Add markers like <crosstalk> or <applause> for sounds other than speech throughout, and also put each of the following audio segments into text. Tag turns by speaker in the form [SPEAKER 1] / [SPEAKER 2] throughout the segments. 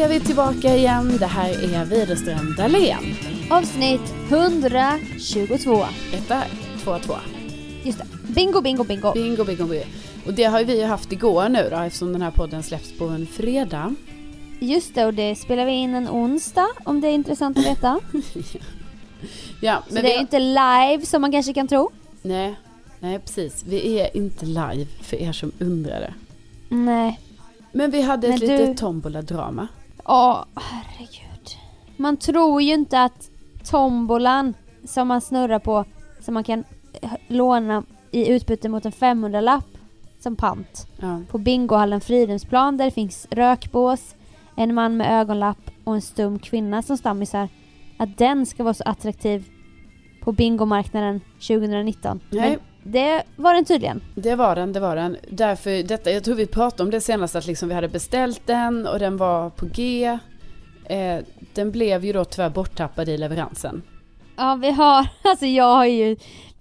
[SPEAKER 1] är vi tillbaka igen. Det här är Widerström Dahlén.
[SPEAKER 2] Avsnitt 122.
[SPEAKER 1] Detta 2-2.
[SPEAKER 2] Just det. Bingo, bingo, bingo.
[SPEAKER 1] Bingo, bingo, bingo. Och det har vi ju haft igår nu då eftersom den här podden släpps på en fredag.
[SPEAKER 2] Just det, och det spelar vi in en onsdag om det är intressant att veta. <laughs>
[SPEAKER 1] Ja,
[SPEAKER 2] Så
[SPEAKER 1] men
[SPEAKER 2] det
[SPEAKER 1] vi
[SPEAKER 2] är inte live som man kanske kan tro.
[SPEAKER 1] Nej, nej precis. Vi är inte live för er som undrar det.
[SPEAKER 2] Nej.
[SPEAKER 1] Men vi hade ett
[SPEAKER 2] Men du-
[SPEAKER 1] litet tombola-drama.
[SPEAKER 2] Åh, herregud. Man tror ju inte att tombolan som man snurrar på, som man kan eh, låna i utbyte mot en 500-lapp som pant.
[SPEAKER 1] Ja.
[SPEAKER 2] På bingohallen Fridhemsplan där det finns rökbås, en man med ögonlapp och en stum kvinna som stammisar. Att den ska vara så attraktiv på bingomarknaden 2019.
[SPEAKER 1] Nej.
[SPEAKER 2] Men det var den tydligen.
[SPEAKER 1] Det var den, det var den. Därför, detta, jag tror vi pratade om det senast att liksom vi hade beställt den och den var på G. Eh, den blev ju då tyvärr borttappad i leveransen.
[SPEAKER 2] Ja, vi har, <laughs> alltså jag har ju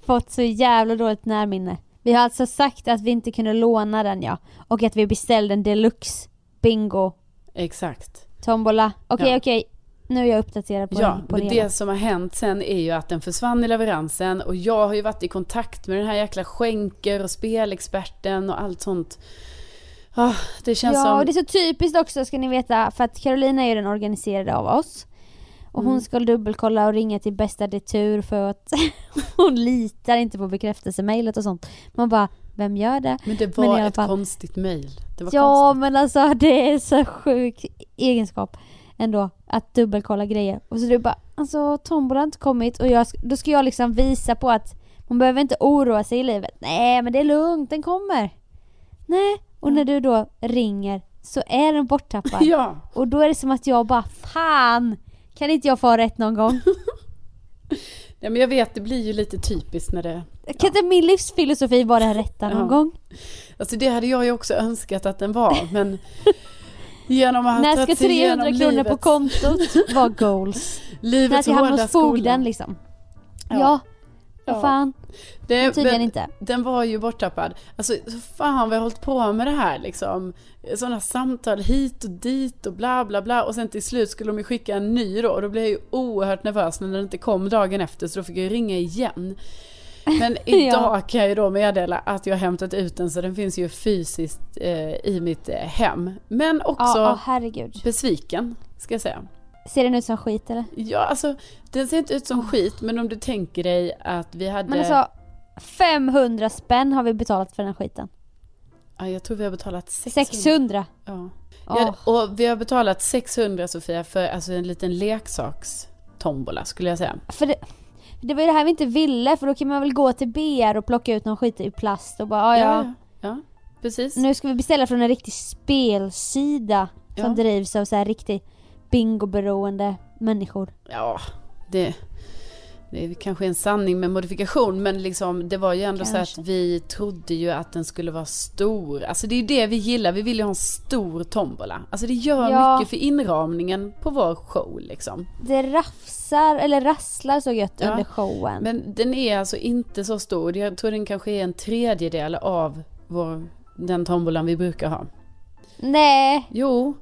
[SPEAKER 2] fått så jävla dåligt närminne. Vi har alltså sagt att vi inte kunde låna den ja. Och att vi beställde en deluxe bingo
[SPEAKER 1] Exakt.
[SPEAKER 2] tombola. Okej
[SPEAKER 1] Ja.
[SPEAKER 2] okej, nu är jag uppdaterad på,
[SPEAKER 1] Ja,
[SPEAKER 2] på
[SPEAKER 1] men
[SPEAKER 2] det hela.
[SPEAKER 1] det som har hänt sen är ju att den försvann i leveransen och jag har ju varit i kontakt med den här jäkla skänker och spelexperten och allt sånt. Ah, det känns
[SPEAKER 2] Ja,
[SPEAKER 1] som...
[SPEAKER 2] och det är så typiskt också ska ni veta för att Carolina är ju den organiserade av oss. Och hon
[SPEAKER 1] Mm.
[SPEAKER 2] ska dubbelkolla och ringa till bästa detur för att <laughs> hon litar inte på bekräftelsemejlet och sånt. Man bara, vem gör det?
[SPEAKER 1] Men det
[SPEAKER 2] men
[SPEAKER 1] var
[SPEAKER 2] alla
[SPEAKER 1] ett
[SPEAKER 2] fall-
[SPEAKER 1] konstigt mejl.
[SPEAKER 2] Ja
[SPEAKER 1] konstigt.
[SPEAKER 2] men alltså <laughs> det är så sjuk egenskap ändå att dubbelkolla grejer. Och så du bara, alltså tombolan har inte kommit och jag, då ska jag liksom visa på att man behöver inte oroa sig i livet. Nej men det är lugnt, den kommer. Nej, och när du då ringer så är den borttappad. <laughs>
[SPEAKER 1] Ja,
[SPEAKER 2] Och då är det som att jag bara, fan! Kan inte jag få rätt någon gång? <laughs>
[SPEAKER 1] ja, men jag vet det blir ju lite typiskt när det...
[SPEAKER 2] Kan inte min livsfilosofi vara den rätta någon
[SPEAKER 1] Ja.
[SPEAKER 2] gång?
[SPEAKER 1] Alltså det hade jag ju också önskat att den var men... <laughs> Genom att <laughs>
[SPEAKER 2] När ska
[SPEAKER 1] tagit sig
[SPEAKER 2] 300
[SPEAKER 1] igenom
[SPEAKER 2] kronor på
[SPEAKER 1] livets-
[SPEAKER 2] kontot vara goals? När
[SPEAKER 1] Livets
[SPEAKER 2] ska jag hamna hos fogden liksom?
[SPEAKER 1] Ja.
[SPEAKER 2] Ja,
[SPEAKER 1] Ja.
[SPEAKER 2] fan.
[SPEAKER 1] Det,
[SPEAKER 2] Tydligen
[SPEAKER 1] men-
[SPEAKER 2] inte.
[SPEAKER 1] Den var ju borttappad. Alltså så fan vi har hållit på med det här liksom. Sådana samtal hit och dit och bla bla bla. Och sen till slut skulle de ju skicka en ny då. Och då blev jag ju oerhört nervös när den inte kom dagen efter. Så då fick jag ringa igen. Men <laughs> idag kan jag ju då meddela att jag har hämtat ut den så den finns ju fysiskt eh, i mitt eh, hem. Men också
[SPEAKER 2] Ja, ja, herregud.
[SPEAKER 1] besviken, ska jag säga.
[SPEAKER 2] Ser den ut som skit eller?
[SPEAKER 1] Ja, alltså den ser inte ut som skit men om du tänker dig att vi hade...
[SPEAKER 2] Men alltså 500 spänn har vi betalat för den här skiten.
[SPEAKER 1] ja, jag tror vi har betalat 600.
[SPEAKER 2] 600.
[SPEAKER 1] Ja.
[SPEAKER 2] Åh.
[SPEAKER 1] Ja, och vi har betalat 600 Sofia för alltså en liten leksakstombola skulle jag säga.
[SPEAKER 2] För det, det var ju det här vi inte ville för då kan man väl gå till BR och plocka ut någon skit i plast och bara ah, ja,
[SPEAKER 1] ja, ja precis.
[SPEAKER 2] Nu ska vi beställa från en riktig spelsida som
[SPEAKER 1] Ja.
[SPEAKER 2] drivs av så här riktigt bingoberoende människor.
[SPEAKER 1] Ja, det, det är kanske en sanning med modifikation men liksom det var ju ändå så
[SPEAKER 2] Kanske.
[SPEAKER 1] att vi trodde ju att den skulle vara stor. Alltså det är ju det vi gillar, vi vill ju ha en stor tombola. Alltså det gör
[SPEAKER 2] Ja.
[SPEAKER 1] mycket för inramningen på vår show liksom.
[SPEAKER 2] Det rafsar, eller rasslar så gött
[SPEAKER 1] Ja,
[SPEAKER 2] under showen.
[SPEAKER 1] Men den är alltså inte så stor. Jag tror den kanske är en tredjedel av vår, den tombolan vi brukar ha.
[SPEAKER 2] Nej,
[SPEAKER 1] Jo,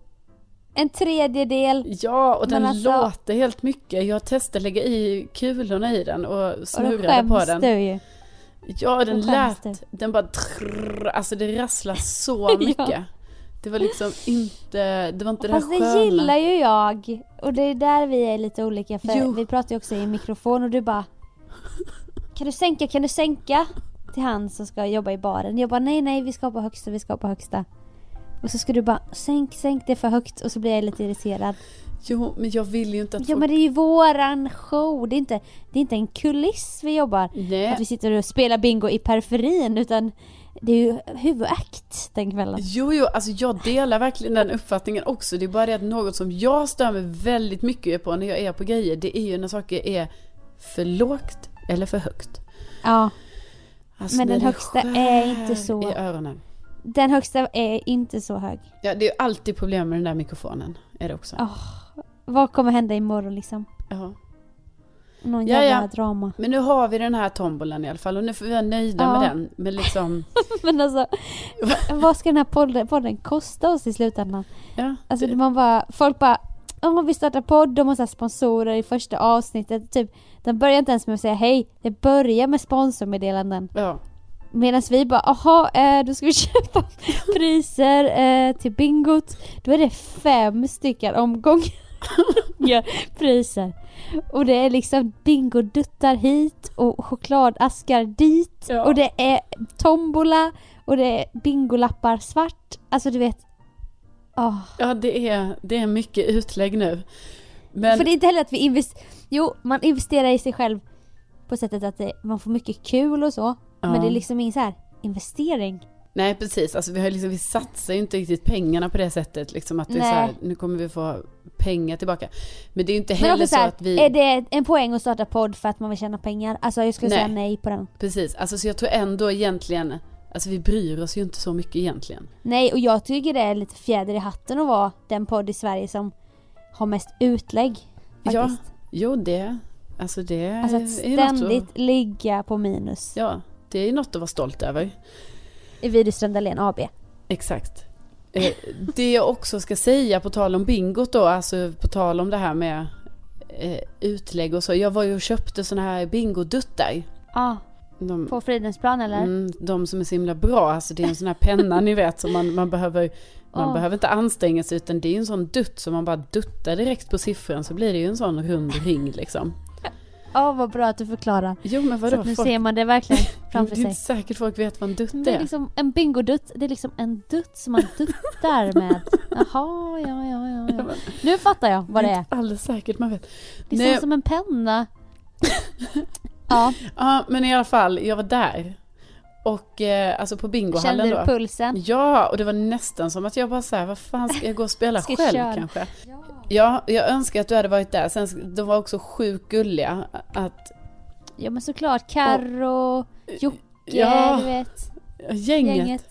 [SPEAKER 2] en tredjedel.
[SPEAKER 1] Ja, och den
[SPEAKER 2] alltså-
[SPEAKER 1] låter helt mycket. Jag testade lägga i kulorna i den och
[SPEAKER 2] Och
[SPEAKER 1] snurrade på
[SPEAKER 2] skäms
[SPEAKER 1] den.
[SPEAKER 2] du ju.
[SPEAKER 1] Ja, den lät, den bara trrr, alltså det rasslar så <laughs>
[SPEAKER 2] Ja.
[SPEAKER 1] Det var liksom inte, det var inte det här
[SPEAKER 2] Fast det
[SPEAKER 1] sköna.
[SPEAKER 2] gillar ju jag. Och det är där vi är lite olika för
[SPEAKER 1] Jo.
[SPEAKER 2] vi pratar ju också i mikrofon och du bara Kan du sänka, kan du sänka? Till han som ska jobba i baren. Jag bara nej nej vi ska på högsta, vi ska på högsta. Och så ska du bara sänk, sänk det för högt och så blir jag lite irriterad.
[SPEAKER 1] Jo, men jag vill ju inte att
[SPEAKER 2] Ja
[SPEAKER 1] folk...
[SPEAKER 2] men det är ju våran show, det är inte, det är inte en kuliss vi jobbar.
[SPEAKER 1] Nej.
[SPEAKER 2] Att vi sitter och spelar bingo i periferin utan det är ju huvudakt den kvällen.
[SPEAKER 1] Jo, jo, alltså jag delar verkligen den uppfattningen också. Det är bara det att något som jag stör mig väldigt mycket på när jag är på grejer, det är ju när saker är för lågt eller för högt.
[SPEAKER 2] Ja,
[SPEAKER 1] Alltså
[SPEAKER 2] Men den högsta är inte så.
[SPEAKER 1] i öronen.
[SPEAKER 2] Den högsta är inte så hög.
[SPEAKER 1] Ja, det är alltid problem med den där mikrofonen. Är det också.
[SPEAKER 2] Ja. Vad kommer hända imorgon liksom?
[SPEAKER 1] Ja.
[SPEAKER 2] Någon
[SPEAKER 1] Ja,
[SPEAKER 2] jävla
[SPEAKER 1] ja.
[SPEAKER 2] drama.
[SPEAKER 1] Men nu har vi den här tombolan i alla fall och nu får vi vara nöjda
[SPEAKER 2] Ja.
[SPEAKER 1] med den. Men liksom, <laughs>
[SPEAKER 2] Men alltså, va- <laughs> vad ska den här podden, podden kosta oss i slutändan?
[SPEAKER 1] ja.
[SPEAKER 2] Alltså
[SPEAKER 1] det-
[SPEAKER 2] man bara, folk bara Om vi startar podd, de så här sponsorer i första avsnittet. Typ, de börjar inte ens med att säga hej. Det börjar med sponsormeddelanden.
[SPEAKER 1] ja.
[SPEAKER 2] Medan vi bara, aha, eh, då ska vi <laughs> köpa priser eh, till bingot. Då är det fem stycken omgångar <laughs> priser. Och det är liksom bingoduttar hit och chokladaskar dit.
[SPEAKER 1] Ja.
[SPEAKER 2] Och det är tombola och det är bingolappar svart. Alltså du vet. åh.
[SPEAKER 1] ja det, är, det är mycket utlägg nu. Men
[SPEAKER 2] För det är inte heller att vi investerar, jo man investerar i sig själv på sättet att det, man får mycket kul och så.
[SPEAKER 1] Ja.
[SPEAKER 2] Men det är liksom ingen så här investering.
[SPEAKER 1] Nej precis, alltså vi, har liksom, vi satsar ju inte riktigt pengarna på det sättet. Liksom att det är
[SPEAKER 2] Nej.
[SPEAKER 1] så här, nu kommer vi få pengar tillbaka. Men det är ju inte heller så
[SPEAKER 2] här,
[SPEAKER 1] att vi...
[SPEAKER 2] är det en poäng att starta podd för att man vill tjäna pengar? Alltså jag skulle
[SPEAKER 1] Nej.
[SPEAKER 2] säga nej på den.
[SPEAKER 1] Precis, alltså så jag tror ändå egentligen, alltså vi bryr oss ju inte så mycket egentligen.
[SPEAKER 2] Nej och jag tycker det är lite fjäder i hatten att vara den podd i Sverige som har mest utlägg.
[SPEAKER 1] Ja,
[SPEAKER 2] Faktiskt.
[SPEAKER 1] jo det, alltså det
[SPEAKER 2] Alltså att
[SPEAKER 1] är ju något
[SPEAKER 2] ständigt
[SPEAKER 1] att,
[SPEAKER 2] ligga på minus.
[SPEAKER 1] Ja, det är något att vara stolt över.
[SPEAKER 2] I Widerström Dahlén AB.
[SPEAKER 1] Exakt. Eh, Det jag också ska säga på tal om bingot då, alltså på tal om det här med eh, utlägg och så. Jag var ju och köpte såna här bingoduttar.
[SPEAKER 2] Ja,
[SPEAKER 1] De,
[SPEAKER 2] på Fridhemsplan eller?
[SPEAKER 1] mm, de som är så himla bra, alltså det är en sån här penna ni vet som man, man behöver man
[SPEAKER 2] Åh.
[SPEAKER 1] behöver inte anstränga sig utan det är ju en sån dutt som man bara duttar direkt på siffran så blir det ju en sån rund ring liksom.
[SPEAKER 2] Ja vad bra att du förklarar.
[SPEAKER 1] Jo men
[SPEAKER 2] Så
[SPEAKER 1] vadå?
[SPEAKER 2] att nu
[SPEAKER 1] Folk,
[SPEAKER 2] ser man det verkligen <laughs>
[SPEAKER 1] det
[SPEAKER 2] framför
[SPEAKER 1] är
[SPEAKER 2] sig.
[SPEAKER 1] inte säkert folk vet vad en dutt
[SPEAKER 2] Det är
[SPEAKER 1] är.
[SPEAKER 2] liksom en bingodutt, det är liksom en dutt som man duttar <laughs> med. Jaha, ja, ja, ja, ja. Nu fattar jag vad det är.
[SPEAKER 1] inte alldeles säkert man vet.
[SPEAKER 2] Det är
[SPEAKER 1] Nej.
[SPEAKER 2] som en penna. <laughs> Ja,
[SPEAKER 1] Ja men i alla fall, jag var där. Och eh, alltså på bingohallen
[SPEAKER 2] kände
[SPEAKER 1] då.
[SPEAKER 2] du pulsen?
[SPEAKER 1] Ja, och det var nästan som att jag bara såhär, vad fan ska jag gå och spela
[SPEAKER 2] Ska
[SPEAKER 1] själv
[SPEAKER 2] köra?
[SPEAKER 1] kanske? Ja, jag önskar att du hade varit där. Sen, de var också sjukt gulliga. Att,
[SPEAKER 2] Ja men såklart, Carro, Jocke,
[SPEAKER 1] ja,
[SPEAKER 2] du vet.
[SPEAKER 1] gänget.
[SPEAKER 2] Gänget.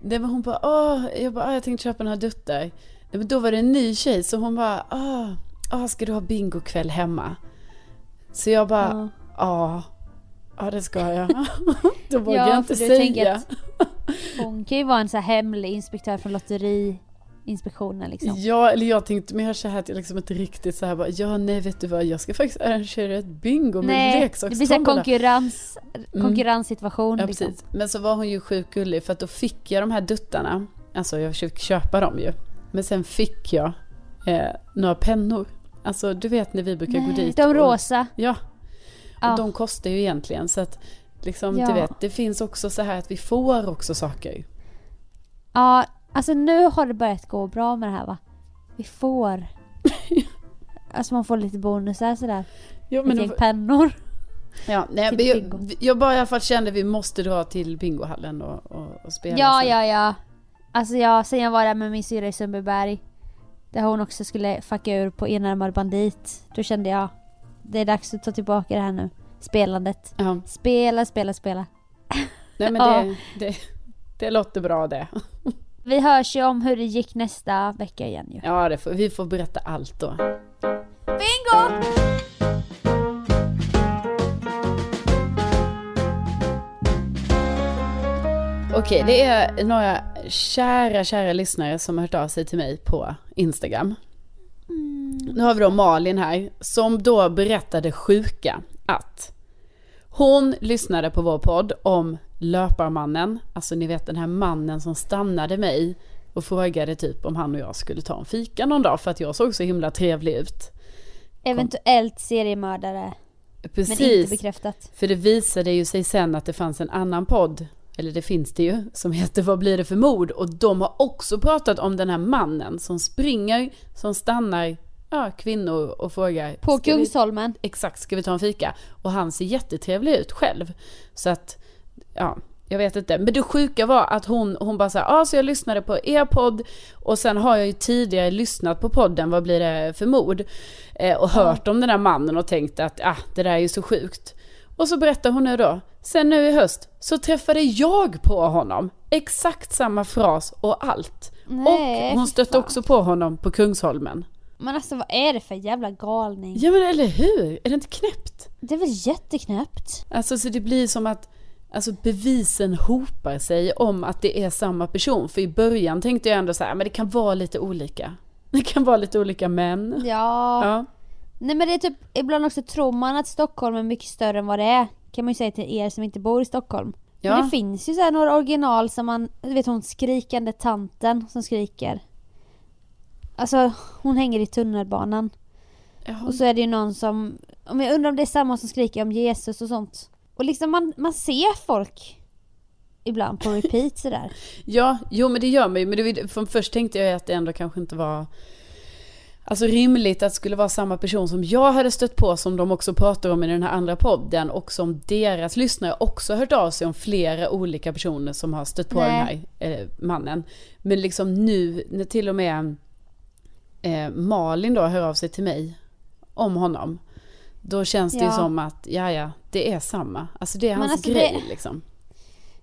[SPEAKER 1] Det var hon bara, åh, jag bara, åh, jag tänkte köpa några duttar. Men då var det en ny tjej, så hon bara, åh, åh ska du ha bingokväll hemma? Så jag bara,
[SPEAKER 2] Ja.
[SPEAKER 1] Ja, det ska jag. <laughs> då vågar
[SPEAKER 2] Ja,
[SPEAKER 1] jag inte säga.
[SPEAKER 2] Hon kan ju vara en så hemlig inspektör från Lotteriinspektionen liksom.
[SPEAKER 1] Ja, eller jag tänkte mer så här jag liksom inte riktigt så här bara, ja nej vet du vad, jag ska faktiskt arrangera ett bingo med
[SPEAKER 2] Nej, det blir så här konkurrens,
[SPEAKER 1] Mm.
[SPEAKER 2] konkurrenssituation
[SPEAKER 1] Ja
[SPEAKER 2] liksom.
[SPEAKER 1] precis. Men så var hon ju sjukt gullig för att då fick jag de här duttarna. Alltså jag fick köpa dem ju. Men sen fick jag eh, några pennor. Alltså du vet när vi brukar gå
[SPEAKER 2] Nej,
[SPEAKER 1] dit.
[SPEAKER 2] de
[SPEAKER 1] och-
[SPEAKER 2] rosa.
[SPEAKER 1] Ja.
[SPEAKER 2] Ja.
[SPEAKER 1] Och de kostar ju egentligen så att liksom
[SPEAKER 2] Ja.
[SPEAKER 1] du vet det finns också så här att vi får också saker.
[SPEAKER 2] Ja, alltså nu har det börjat gå bra med det här va? Vi får. <laughs> alltså man får lite bonusar sådär.
[SPEAKER 1] Jo,
[SPEAKER 2] Ett gäng pennor.
[SPEAKER 1] ja, <laughs> nej, men jag, jag bara i alla fall kände att vi måste dra till bingohallen och, och, och spela
[SPEAKER 2] Ja,
[SPEAKER 1] sen.
[SPEAKER 2] ja, ja. Alltså jag, sen jag var där med min syrra i Sundbyberg. Där hon också skulle fucka ur på enarmad bandit. Då kände jag, det är dags att ta tillbaka det här nu. Spelandet.
[SPEAKER 1] Ja.
[SPEAKER 2] Spela, spela, spela.
[SPEAKER 1] Nej men <laughs>
[SPEAKER 2] Ja.
[SPEAKER 1] det, det, det låter bra det. <laughs>
[SPEAKER 2] Vi hörs ju om hur det gick nästa vecka igen ju.
[SPEAKER 1] Ja, det får, vi får berätta allt då.
[SPEAKER 2] Bingo!
[SPEAKER 1] Okej, det är några kära, kära lyssnare som har hört av sig till mig på Instagram. Nu har vi då Malin här, som då berättade sjuka att hon lyssnade på vår podd om löparmannen, alltså ni vet den här mannen som stannade mig och frågade typ om han och jag skulle ta en fika någon dag för att jag såg så himla trevlig ut.
[SPEAKER 2] Eventuellt seriemördare. Men inte
[SPEAKER 1] Precis.
[SPEAKER 2] bekräftat.
[SPEAKER 1] För det visade ju sig sen att det fanns en annan podd, eller det finns det ju, som heter Vad blir det för mord? Och de har också pratat om den här mannen som springer, som stannar ja, kvinnor och frågar.
[SPEAKER 2] På
[SPEAKER 1] "Ska vi-
[SPEAKER 2] Kungsholmen.
[SPEAKER 1] Exakt, ska vi ta en fika? Och han ser jättetrevlig ut själv. Så att, ja, jag vet inte. Men det sjuka var att hon, hon bara sa, ja ah, så jag lyssnade på er podd och sen har jag ju tidigare lyssnat på podden, vad blir det för mord? Eh, och hört om den där mannen och tänkt att, ah, det där är ju så sjukt. Och så berättar hon nu då, sen nu i höst så träffade jag på honom. Exakt samma fras och allt.
[SPEAKER 2] Nej,
[SPEAKER 1] och hon stötte också på honom på Kungsholmen.
[SPEAKER 2] Men alltså vad är det för jävla galning?
[SPEAKER 1] Ja men eller hur? Är det inte knäppt?
[SPEAKER 2] Det är väl jätteknäppt?
[SPEAKER 1] Alltså så det blir som att Alltså bevisen hopar sig om att det är samma person. För i början tänkte jag ändå så här, men det kan vara lite olika. <laughs> Det kan vara lite olika män.
[SPEAKER 2] Ja.
[SPEAKER 1] Ja.
[SPEAKER 2] Nej men det är typ, ibland också tror man att Stockholm är mycket större än vad det är. Kan man ju säga till er som inte bor i Stockholm.
[SPEAKER 1] Ja.
[SPEAKER 2] Men det finns ju så här några original som man, du vet hon skrikande tanten som skriker. Alltså hon hänger i tunnelbanan.
[SPEAKER 1] Jaha.
[SPEAKER 2] Och så är det ju någon som, om jag undrar om det är samma som skriker om Jesus och sånt. Och liksom man, man ser folk ibland på repeat sådär. <laughs>
[SPEAKER 1] Ja, jo men det gör man ju. Men det, från först tänkte jag att det ändå kanske inte var Alltså rimligt att det skulle vara samma person som jag hade stött på som de också pratar om i den här andra podden och som deras lyssnare också hört av sig om flera olika personer som har stött på
[SPEAKER 2] Nej.
[SPEAKER 1] den här eh, mannen. Men liksom nu när till och med eh, Malin då hör av sig till mig om honom. Då känns det ju
[SPEAKER 2] Ja.
[SPEAKER 1] som att, ja ja, det är samma. Alltså det är hans
[SPEAKER 2] alltså
[SPEAKER 1] grej
[SPEAKER 2] det-
[SPEAKER 1] liksom.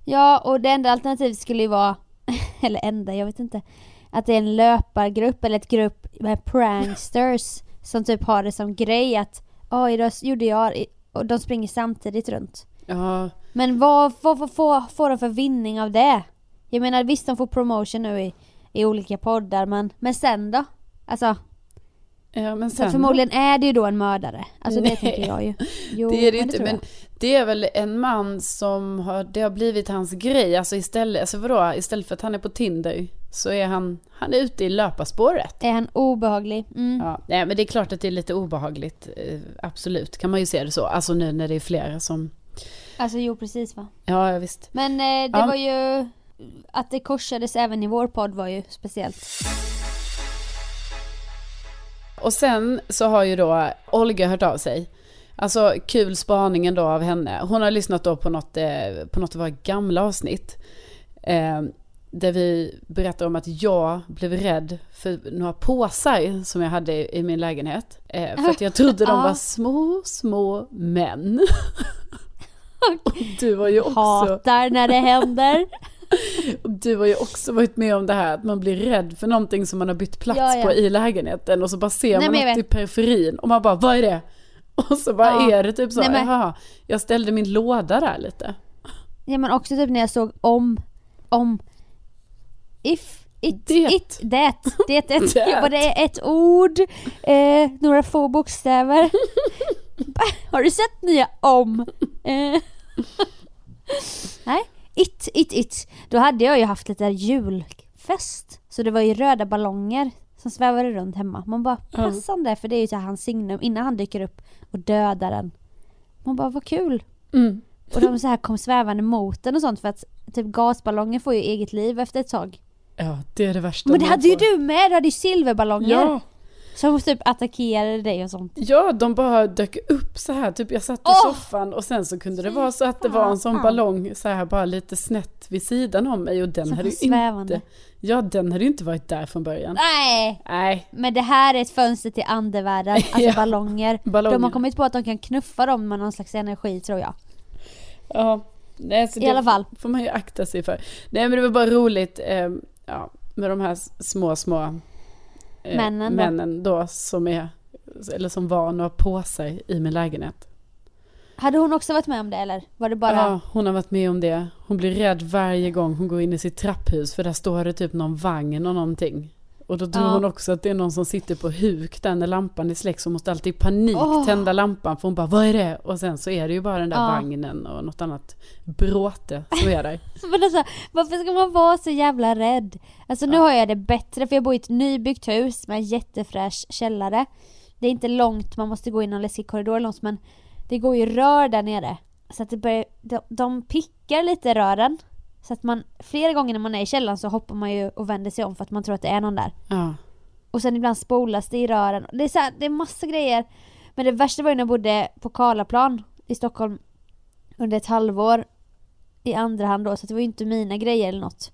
[SPEAKER 2] Ja, och det enda alternativet skulle ju vara, <laughs> eller enda, jag vet inte, att det är en löpargrupp eller ett grupp med pranksters som typ har det som grej att oj, då gjorde jag, och de springer samtidigt runt.
[SPEAKER 1] Ja,
[SPEAKER 2] Men vad, vad, vad får, får de för vinning av det? Jag menar visst de får promotion nu i, i olika poddar men, men sen då? Alltså,
[SPEAKER 1] ja men sen
[SPEAKER 2] förmodligen är det ju då en mördare. Alltså
[SPEAKER 1] Nej.
[SPEAKER 2] det tänker jag ju. <laughs> Jo,
[SPEAKER 1] det är det inte,
[SPEAKER 2] tror
[SPEAKER 1] men det är väl en man som har, det har blivit hans grej, alltså istället, alltså vadå, istället för att han är på Tinder så är han, han är ute i löparspåret.
[SPEAKER 2] Är han obehaglig? Mm.
[SPEAKER 1] Ja, nej men det är klart att det är lite obehagligt, eh, absolut kan man ju se det så, alltså nu när det är flera som,
[SPEAKER 2] Alltså jo precis va.
[SPEAKER 1] ja visst.
[SPEAKER 2] Men eh, det
[SPEAKER 1] Ja.
[SPEAKER 2] var ju att det korsades även i vår podd var ju speciellt.
[SPEAKER 1] Och sen så har ju då Olga hört av sig. Alltså kul spaningen då av henne. Hon har lyssnat då på något, eh, på något av våra gamla avsnitt. Eh, där vi berättar om att jag blev rädd för några påsar som jag hade i, min lägenhet. Eh, för att jag trodde de <laughs> var små, små män. <laughs> Och du har ju också,
[SPEAKER 2] Hatar när det händer. <laughs>
[SPEAKER 1] du har ju också varit med om det här att man blir rädd för någonting som man har bytt plats
[SPEAKER 2] Ja, ja.
[SPEAKER 1] på i lägenheten och så bara ser
[SPEAKER 2] Nej,
[SPEAKER 1] man något i periferin och man bara vad är det? Och så bara
[SPEAKER 2] Ja.
[SPEAKER 1] är det typ så,
[SPEAKER 2] Nej, men-
[SPEAKER 1] jaha, jag ställde min låda där lite.
[SPEAKER 2] Ja men också typ när jag såg om, om, if, it,
[SPEAKER 1] Det.
[SPEAKER 2] it, det, det, ett,
[SPEAKER 1] Det.
[SPEAKER 2] ja, vad det är ett ord, eh, några få bokstäver. <laughs> Har du sett nya om? Eh. <laughs> Nej, it, it, it. Då hade jag ju haft lite julfest. Så det var ju röda ballonger som svävade runt hemma. Man bara passande för det är ju hans signum innan han dyker upp och dödar den. Man bara vad kul.
[SPEAKER 1] Mm.
[SPEAKER 2] Och de så här kom svävande mot den och sånt för att typ gasballonger får ju eget liv efter ett tag.
[SPEAKER 1] Ja, det är det värsta.
[SPEAKER 2] Men det hade ju du med, du hade ju silverballonger.
[SPEAKER 1] Ja,
[SPEAKER 2] Som typ attackerade dig och sånt.
[SPEAKER 1] ja, de bara dök upp så här, typ jag satt i
[SPEAKER 2] Åh!
[SPEAKER 1] soffan och sen så kunde det vara så att det var en sån ballong så här bara lite snett vid sidan om mig och den
[SPEAKER 2] Som
[SPEAKER 1] hade ju
[SPEAKER 2] svävande.
[SPEAKER 1] inte, ja den hade ju inte varit där från början.
[SPEAKER 2] Nej!
[SPEAKER 1] Nej,
[SPEAKER 2] Men det här är ett fönster till andevärlden, <laughs> alltså
[SPEAKER 1] Ja.
[SPEAKER 2] ballonger.
[SPEAKER 1] ballonger.
[SPEAKER 2] De har kommit på att de kan knuffa dem med någon slags energi tror jag.
[SPEAKER 1] Ja, nej, så
[SPEAKER 2] I alla fall.
[SPEAKER 1] får man ju akta sig för. Nej men det var bara roligt eh, ja, med de här små, små eh,
[SPEAKER 2] Männen då.
[SPEAKER 1] männen då som är, eller som var några påsar i min lägenhet.
[SPEAKER 2] Hade hon också varit med om det eller? Var det bara...
[SPEAKER 1] Ja, hon har varit med om det. Hon blir rädd varje gång hon går in i sitt trapphus för där står det typ någon vagn och någonting. Och då tror
[SPEAKER 2] Ja.
[SPEAKER 1] hon också att det är någon som sitter på huk där när lampan är släckt så hon måste alltid i panik
[SPEAKER 2] Åh.
[SPEAKER 1] tända lampan för hon bara vad är det? Och sen så är det ju bara den där
[SPEAKER 2] Ja.
[SPEAKER 1] vagnen och något annat bråte som är där. <laughs>
[SPEAKER 2] Men alltså, varför ska man vara så jävla rädd? Alltså nu
[SPEAKER 1] Ja.
[SPEAKER 2] har jag det bättre för jag bor i ett nybyggt hus med en jättefräsch källare. Det är inte långt, man måste gå in en läskig korridor långt men det går ju rör där nere. Så att det börjar, de, de pickar lite rören. Så att man, flera gånger när man är i källaren så hoppar man ju och vänder sig om för att man tror att det är någon där.
[SPEAKER 1] Ja.
[SPEAKER 2] Och sen ibland spolas det i rören. Det är, så här, det är massa grejer. Men det värsta var ju när jag bodde på Karlaplan i Stockholm under ett halvår i andra hand då, så det var ju inte mina grejer eller något.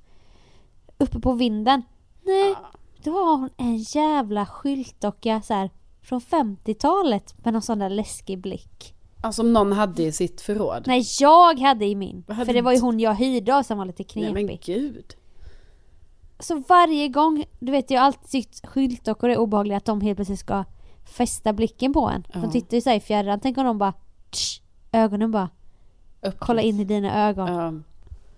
[SPEAKER 2] Uppe på vinden. Nej, då har hon en jävla skyltdocka så här från 50-talet med någon sån där läskig blick.
[SPEAKER 1] Alltså om någon hade i sitt förråd.
[SPEAKER 2] Nej, jag hade i min.
[SPEAKER 1] Hade
[SPEAKER 2] För det var ju hon jag hyrde av som var lite
[SPEAKER 1] Nej
[SPEAKER 2] knepig.
[SPEAKER 1] men gud.
[SPEAKER 2] Så varje gång, du vet jag har alltid tyckt skyltdockor är obehagliga att de helt plötsligt ska fästa blicken på en.
[SPEAKER 1] Ja.
[SPEAKER 2] De tittar ju såhär i fjärran, tänk om de bara tsch, ögonen bara,
[SPEAKER 1] Öppet.
[SPEAKER 2] kolla in i dina ögon.
[SPEAKER 1] Ja.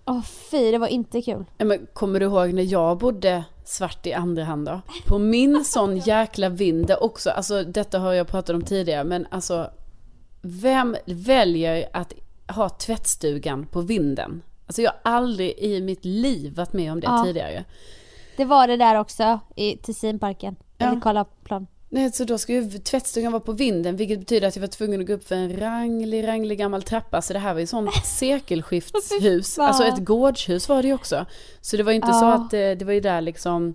[SPEAKER 2] Åh fy, det var inte kul.
[SPEAKER 1] Men kommer du ihåg när jag bodde svart i andra hand då? På min sån jäkla vind också, alltså detta har jag pratat om tidigare, men alltså vem väljer att ha tvättstugan på vinden? Alltså jag har aldrig i mitt liv varit med om det
[SPEAKER 2] Ja.
[SPEAKER 1] tidigare.
[SPEAKER 2] Det var det där också i Tessinparken.
[SPEAKER 1] Ja.
[SPEAKER 2] Eller Karlaplan.
[SPEAKER 1] Nej, så då ska ju tvättstugan vara på vinden, vilket betyder att jag var tvungen att gå upp för en ranglig, ranglig gammal trappa. Så det här var ju sånt <laughs> sekelskiftshus. Alltså ett gårdshus var det ju också. Så det var ju inte så
[SPEAKER 2] Ja.
[SPEAKER 1] att det, det var ju där liksom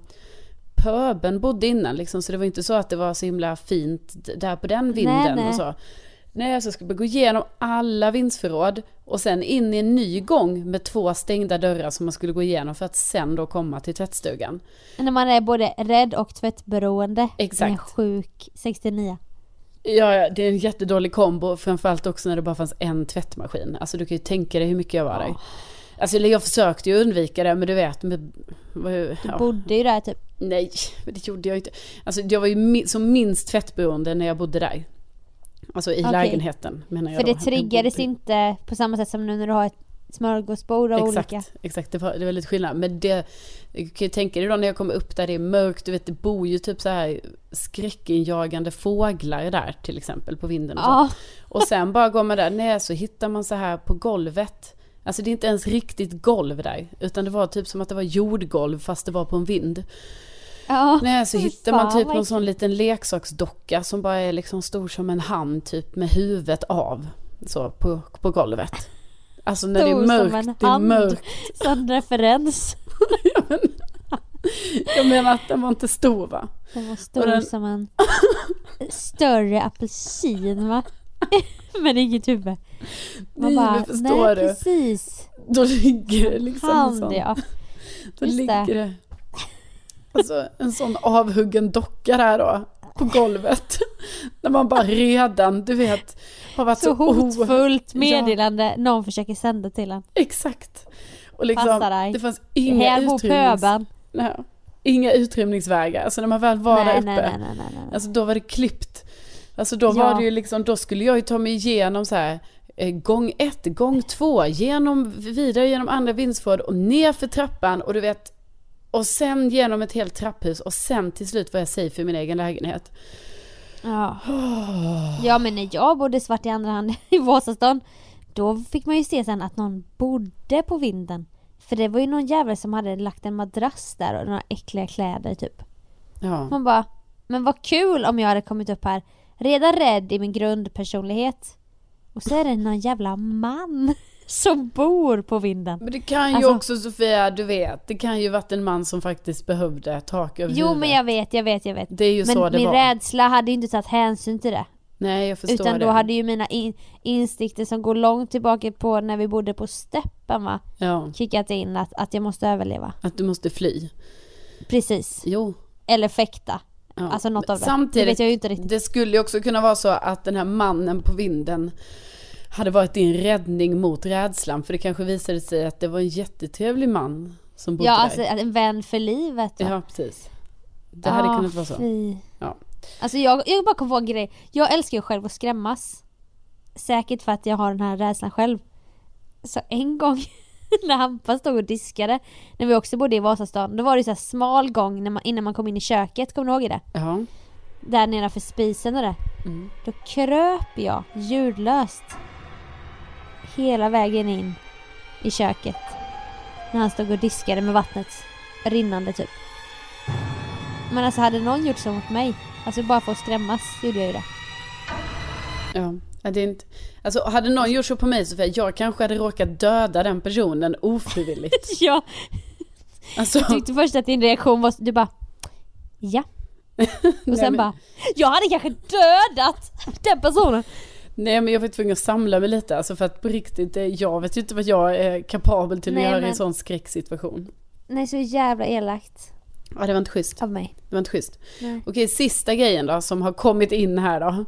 [SPEAKER 1] pöben bodde innan liksom. Så det var inte så att det var så himla fint där på den vinden
[SPEAKER 2] nej.
[SPEAKER 1] och så. Nej, så ska vi gå igenom alla vindsförråd och sen in i en ny gång med två stängda dörrar som man skulle gå igenom för att sen då komma till tvättstugan.
[SPEAKER 2] När man är både rädd och tvättberoende.
[SPEAKER 1] Exakt.
[SPEAKER 2] Med sjuk 69.
[SPEAKER 1] Ja, ja, det är en jättedålig kombo, framförallt också när det bara fanns en tvättmaskin. Alltså du kan ju tänka dig hur mycket jag var där.
[SPEAKER 2] Ja.
[SPEAKER 1] Alltså jag försökte ju undvika det, men du vet, med, vad-
[SPEAKER 2] Du
[SPEAKER 1] ja,
[SPEAKER 2] bodde ju där typ.
[SPEAKER 1] nej, men det gjorde jag inte. Alltså jag var ju som minst tvättberoende när jag bodde där. Alltså i
[SPEAKER 2] Okej.
[SPEAKER 1] lägenheten menar jag
[SPEAKER 2] För
[SPEAKER 1] då.
[SPEAKER 2] det triggades inte på samma sätt som nu när du har ett smörgåsbord av
[SPEAKER 1] Exakt,
[SPEAKER 2] olika.
[SPEAKER 1] exakt. Det var, det var lite skillnad. Men det, jag kan ju tänka dig då när jag kommer upp där det är mörkt, du vet det bor ju typ så här skräckinjagande fåglar där till exempel på vinden och så.
[SPEAKER 2] Ja,
[SPEAKER 1] Och sen bara går man där, nej så hittar man så här på golvet. Alltså det är inte ens riktigt golv där, utan det var typ som att det var jordgolv fast det var på en vind.
[SPEAKER 2] Ja.
[SPEAKER 1] Nej så
[SPEAKER 2] Fy
[SPEAKER 1] hittar man typ någon sån liten leksaksdocka som bara är liksom stor som en hand typ med huvudet av. Så på, på golvet. Alltså när
[SPEAKER 2] Stor
[SPEAKER 1] det är
[SPEAKER 2] som
[SPEAKER 1] mörkt,
[SPEAKER 2] en
[SPEAKER 1] det är mörkt.
[SPEAKER 2] Sån referens. <laughs>
[SPEAKER 1] Jag menar att den var inte stor va?
[SPEAKER 2] Den var stor
[SPEAKER 1] den-
[SPEAKER 2] som en större apelsin va? <laughs> Men inget huvud. Man
[SPEAKER 1] Nej,
[SPEAKER 2] bara,
[SPEAKER 1] förstår
[SPEAKER 2] nej
[SPEAKER 1] du?
[SPEAKER 2] precis.
[SPEAKER 1] Då ligger det liksom en
[SPEAKER 2] Hand
[SPEAKER 1] sån.
[SPEAKER 2] ja.
[SPEAKER 1] Då
[SPEAKER 2] Just
[SPEAKER 1] ligger det alltså, en sån avhuggen docka där då på golvet. <laughs> När man bara redan, du vet, har varit så,
[SPEAKER 2] Så hotfullt
[SPEAKER 1] Ja.
[SPEAKER 2] meddelande någon försöker sända till en.
[SPEAKER 1] Exakt. Och liksom,
[SPEAKER 2] Passa dig.
[SPEAKER 1] det fanns inga,
[SPEAKER 2] Här pöben.
[SPEAKER 1] nej, inga utrymningsvägar. Alltså när man väl var där
[SPEAKER 2] Nej,
[SPEAKER 1] uppe,
[SPEAKER 2] nej, nej, nej, nej, nej.
[SPEAKER 1] alltså då var det klippt. Alltså då
[SPEAKER 2] Ja.
[SPEAKER 1] var det ju liksom, då skulle jag ju ta mig igenom så här eh, gång ett, gång två, genom, vidare genom andra vindsförråd och ner för trappan och du vet, och sen genom ett helt trapphus och sen till slut var jag safe i min egen lägenhet.
[SPEAKER 2] Ja. ja men när jag bodde svart i andra hand <laughs> i Vasastan Då fick man ju se sen att någon bodde på vinden För det var ju någon jävel som hade lagt en madrass där och några äckliga kläder typ
[SPEAKER 1] Ja.
[SPEAKER 2] Man bara Men vad kul om jag hade kommit upp här Redan rädd i min grundpersonlighet Och så är det någon jävla man <laughs> Som bor på vinden
[SPEAKER 1] Men det kan ju
[SPEAKER 2] Alltså-
[SPEAKER 1] också Sofia, du vet, det kan ju varit en man som faktiskt behövde tak över
[SPEAKER 2] Jo
[SPEAKER 1] huvudet.
[SPEAKER 2] men jag vet, jag vet, jag vet
[SPEAKER 1] Det är ju så
[SPEAKER 2] Men
[SPEAKER 1] det
[SPEAKER 2] min
[SPEAKER 1] var.
[SPEAKER 2] rädsla hade ju inte tagit hänsyn till det
[SPEAKER 1] Nej, jag förstår
[SPEAKER 2] Utan
[SPEAKER 1] det.
[SPEAKER 2] då hade ju mina in, instinkter som går långt tillbaka på när vi bodde på steppen va
[SPEAKER 1] Ja,
[SPEAKER 2] Kickat in att, att jag måste överleva
[SPEAKER 1] att du måste fly.
[SPEAKER 2] Precis
[SPEAKER 1] Jo.
[SPEAKER 2] Eller fäkta
[SPEAKER 1] Ja.
[SPEAKER 2] Alltså något av det
[SPEAKER 1] Samtidigt,
[SPEAKER 2] Det vet jag ju inte riktigt
[SPEAKER 1] Det skulle ju också kunna vara så att den här mannen på vinden hade varit din räddning mot rädslan. För det kanske visade sig att det var en jättetrevlig man som bodde
[SPEAKER 2] Ja
[SPEAKER 1] där.
[SPEAKER 2] alltså en vän för livet va?
[SPEAKER 1] Ja, precis. Det hade
[SPEAKER 2] Ah,
[SPEAKER 1] kunnat vara så.
[SPEAKER 2] Fy.
[SPEAKER 1] Ja.
[SPEAKER 2] Alltså jag, jag bara kom på en grej Jag älskar ju själv att skrämmas Säkert för att jag har den här rädslan själv Så en gång <laughs> när Hampa stod och diskade När vi också bodde i Vasastan Då var det så här smal gång när man, innan man kom in i köket, kommer du ihåg det?
[SPEAKER 1] Ja.
[SPEAKER 2] Där nedanför spisen och det
[SPEAKER 1] Mm.
[SPEAKER 2] Då kröp jag ljudlöst Hela vägen in i köket. När han stod och diskade med vattnet rinnande typ. Men alltså hade någon gjort så mot mig? Alltså bara för att skrämmas gjorde jag ju det.
[SPEAKER 1] Ja. Ja, det är inte... Alltså hade någon gjort så på mig Sofia, jag kanske hade råkat döda den personen ofrivilligt. <laughs>
[SPEAKER 2] Jag
[SPEAKER 1] Alltså,
[SPEAKER 2] tyckte först att din reaktion var du bara Ja. <laughs> Och
[SPEAKER 1] Nej,
[SPEAKER 2] sen
[SPEAKER 1] men-
[SPEAKER 2] bara Jag hade kanske dödat den personen
[SPEAKER 1] nej men jag var tvungen att samla mig lite. Alltså för att på riktigt, eh, jag vet ju inte vad jag är kapabel till att
[SPEAKER 2] Nej,
[SPEAKER 1] göra i
[SPEAKER 2] men-
[SPEAKER 1] en sån skräcksituation.
[SPEAKER 2] Nej så jävla elakt
[SPEAKER 1] Ja, det var inte schysst.
[SPEAKER 2] av mig
[SPEAKER 1] Det var inte schysst.
[SPEAKER 2] Nej.
[SPEAKER 1] Okej, sista grejen då som har kommit in här då.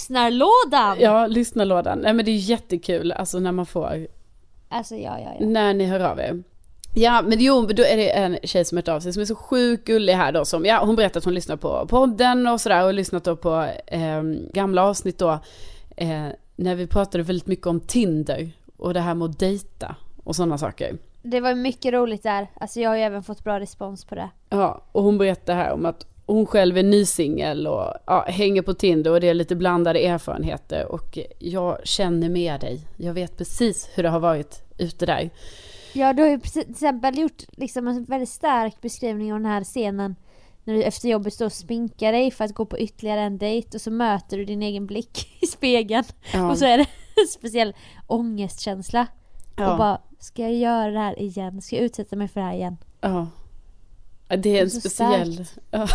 [SPEAKER 2] Lyssnarlådan!
[SPEAKER 1] Ja, lyssnarlådan. Nej men det är jättekul alltså när man får,
[SPEAKER 2] Alltså ja ja ja
[SPEAKER 1] när ni hör av er. Ja, men jo, då är det en tjej som hört av sig som är så sjukt gullig här då som, ja hon berättar att hon lyssnar på podden och sådär och lyssnat då på eh, gamla avsnitt då eh, när vi pratade väldigt mycket om Tinder och det här med att dejta och sådana saker.
[SPEAKER 2] Det var mycket roligt där. Alltså jag har ju även fått bra respons på det.
[SPEAKER 1] Ja, och hon berättar här om att hon själv är nysingel och ja, hänger på Tinder och det är lite blandade erfarenheter och jag känner med dig. Jag vet precis hur det har varit ute där.
[SPEAKER 2] Ja, du har ju till exempel gjort liksom en väldigt stark beskrivning av den här scenen när du efter jobbet står och sminkar dig för att gå på ytterligare en dejt och så möter du din egen blick <laughs> i spegeln
[SPEAKER 1] Ja.
[SPEAKER 2] och så är det en speciell ångestkänsla.
[SPEAKER 1] Ja.
[SPEAKER 2] Och bara, ska jag göra det här igen? Ska jag utsätta mig för det här igen?
[SPEAKER 1] Ja. Det är en speciell... <laughs> Ja,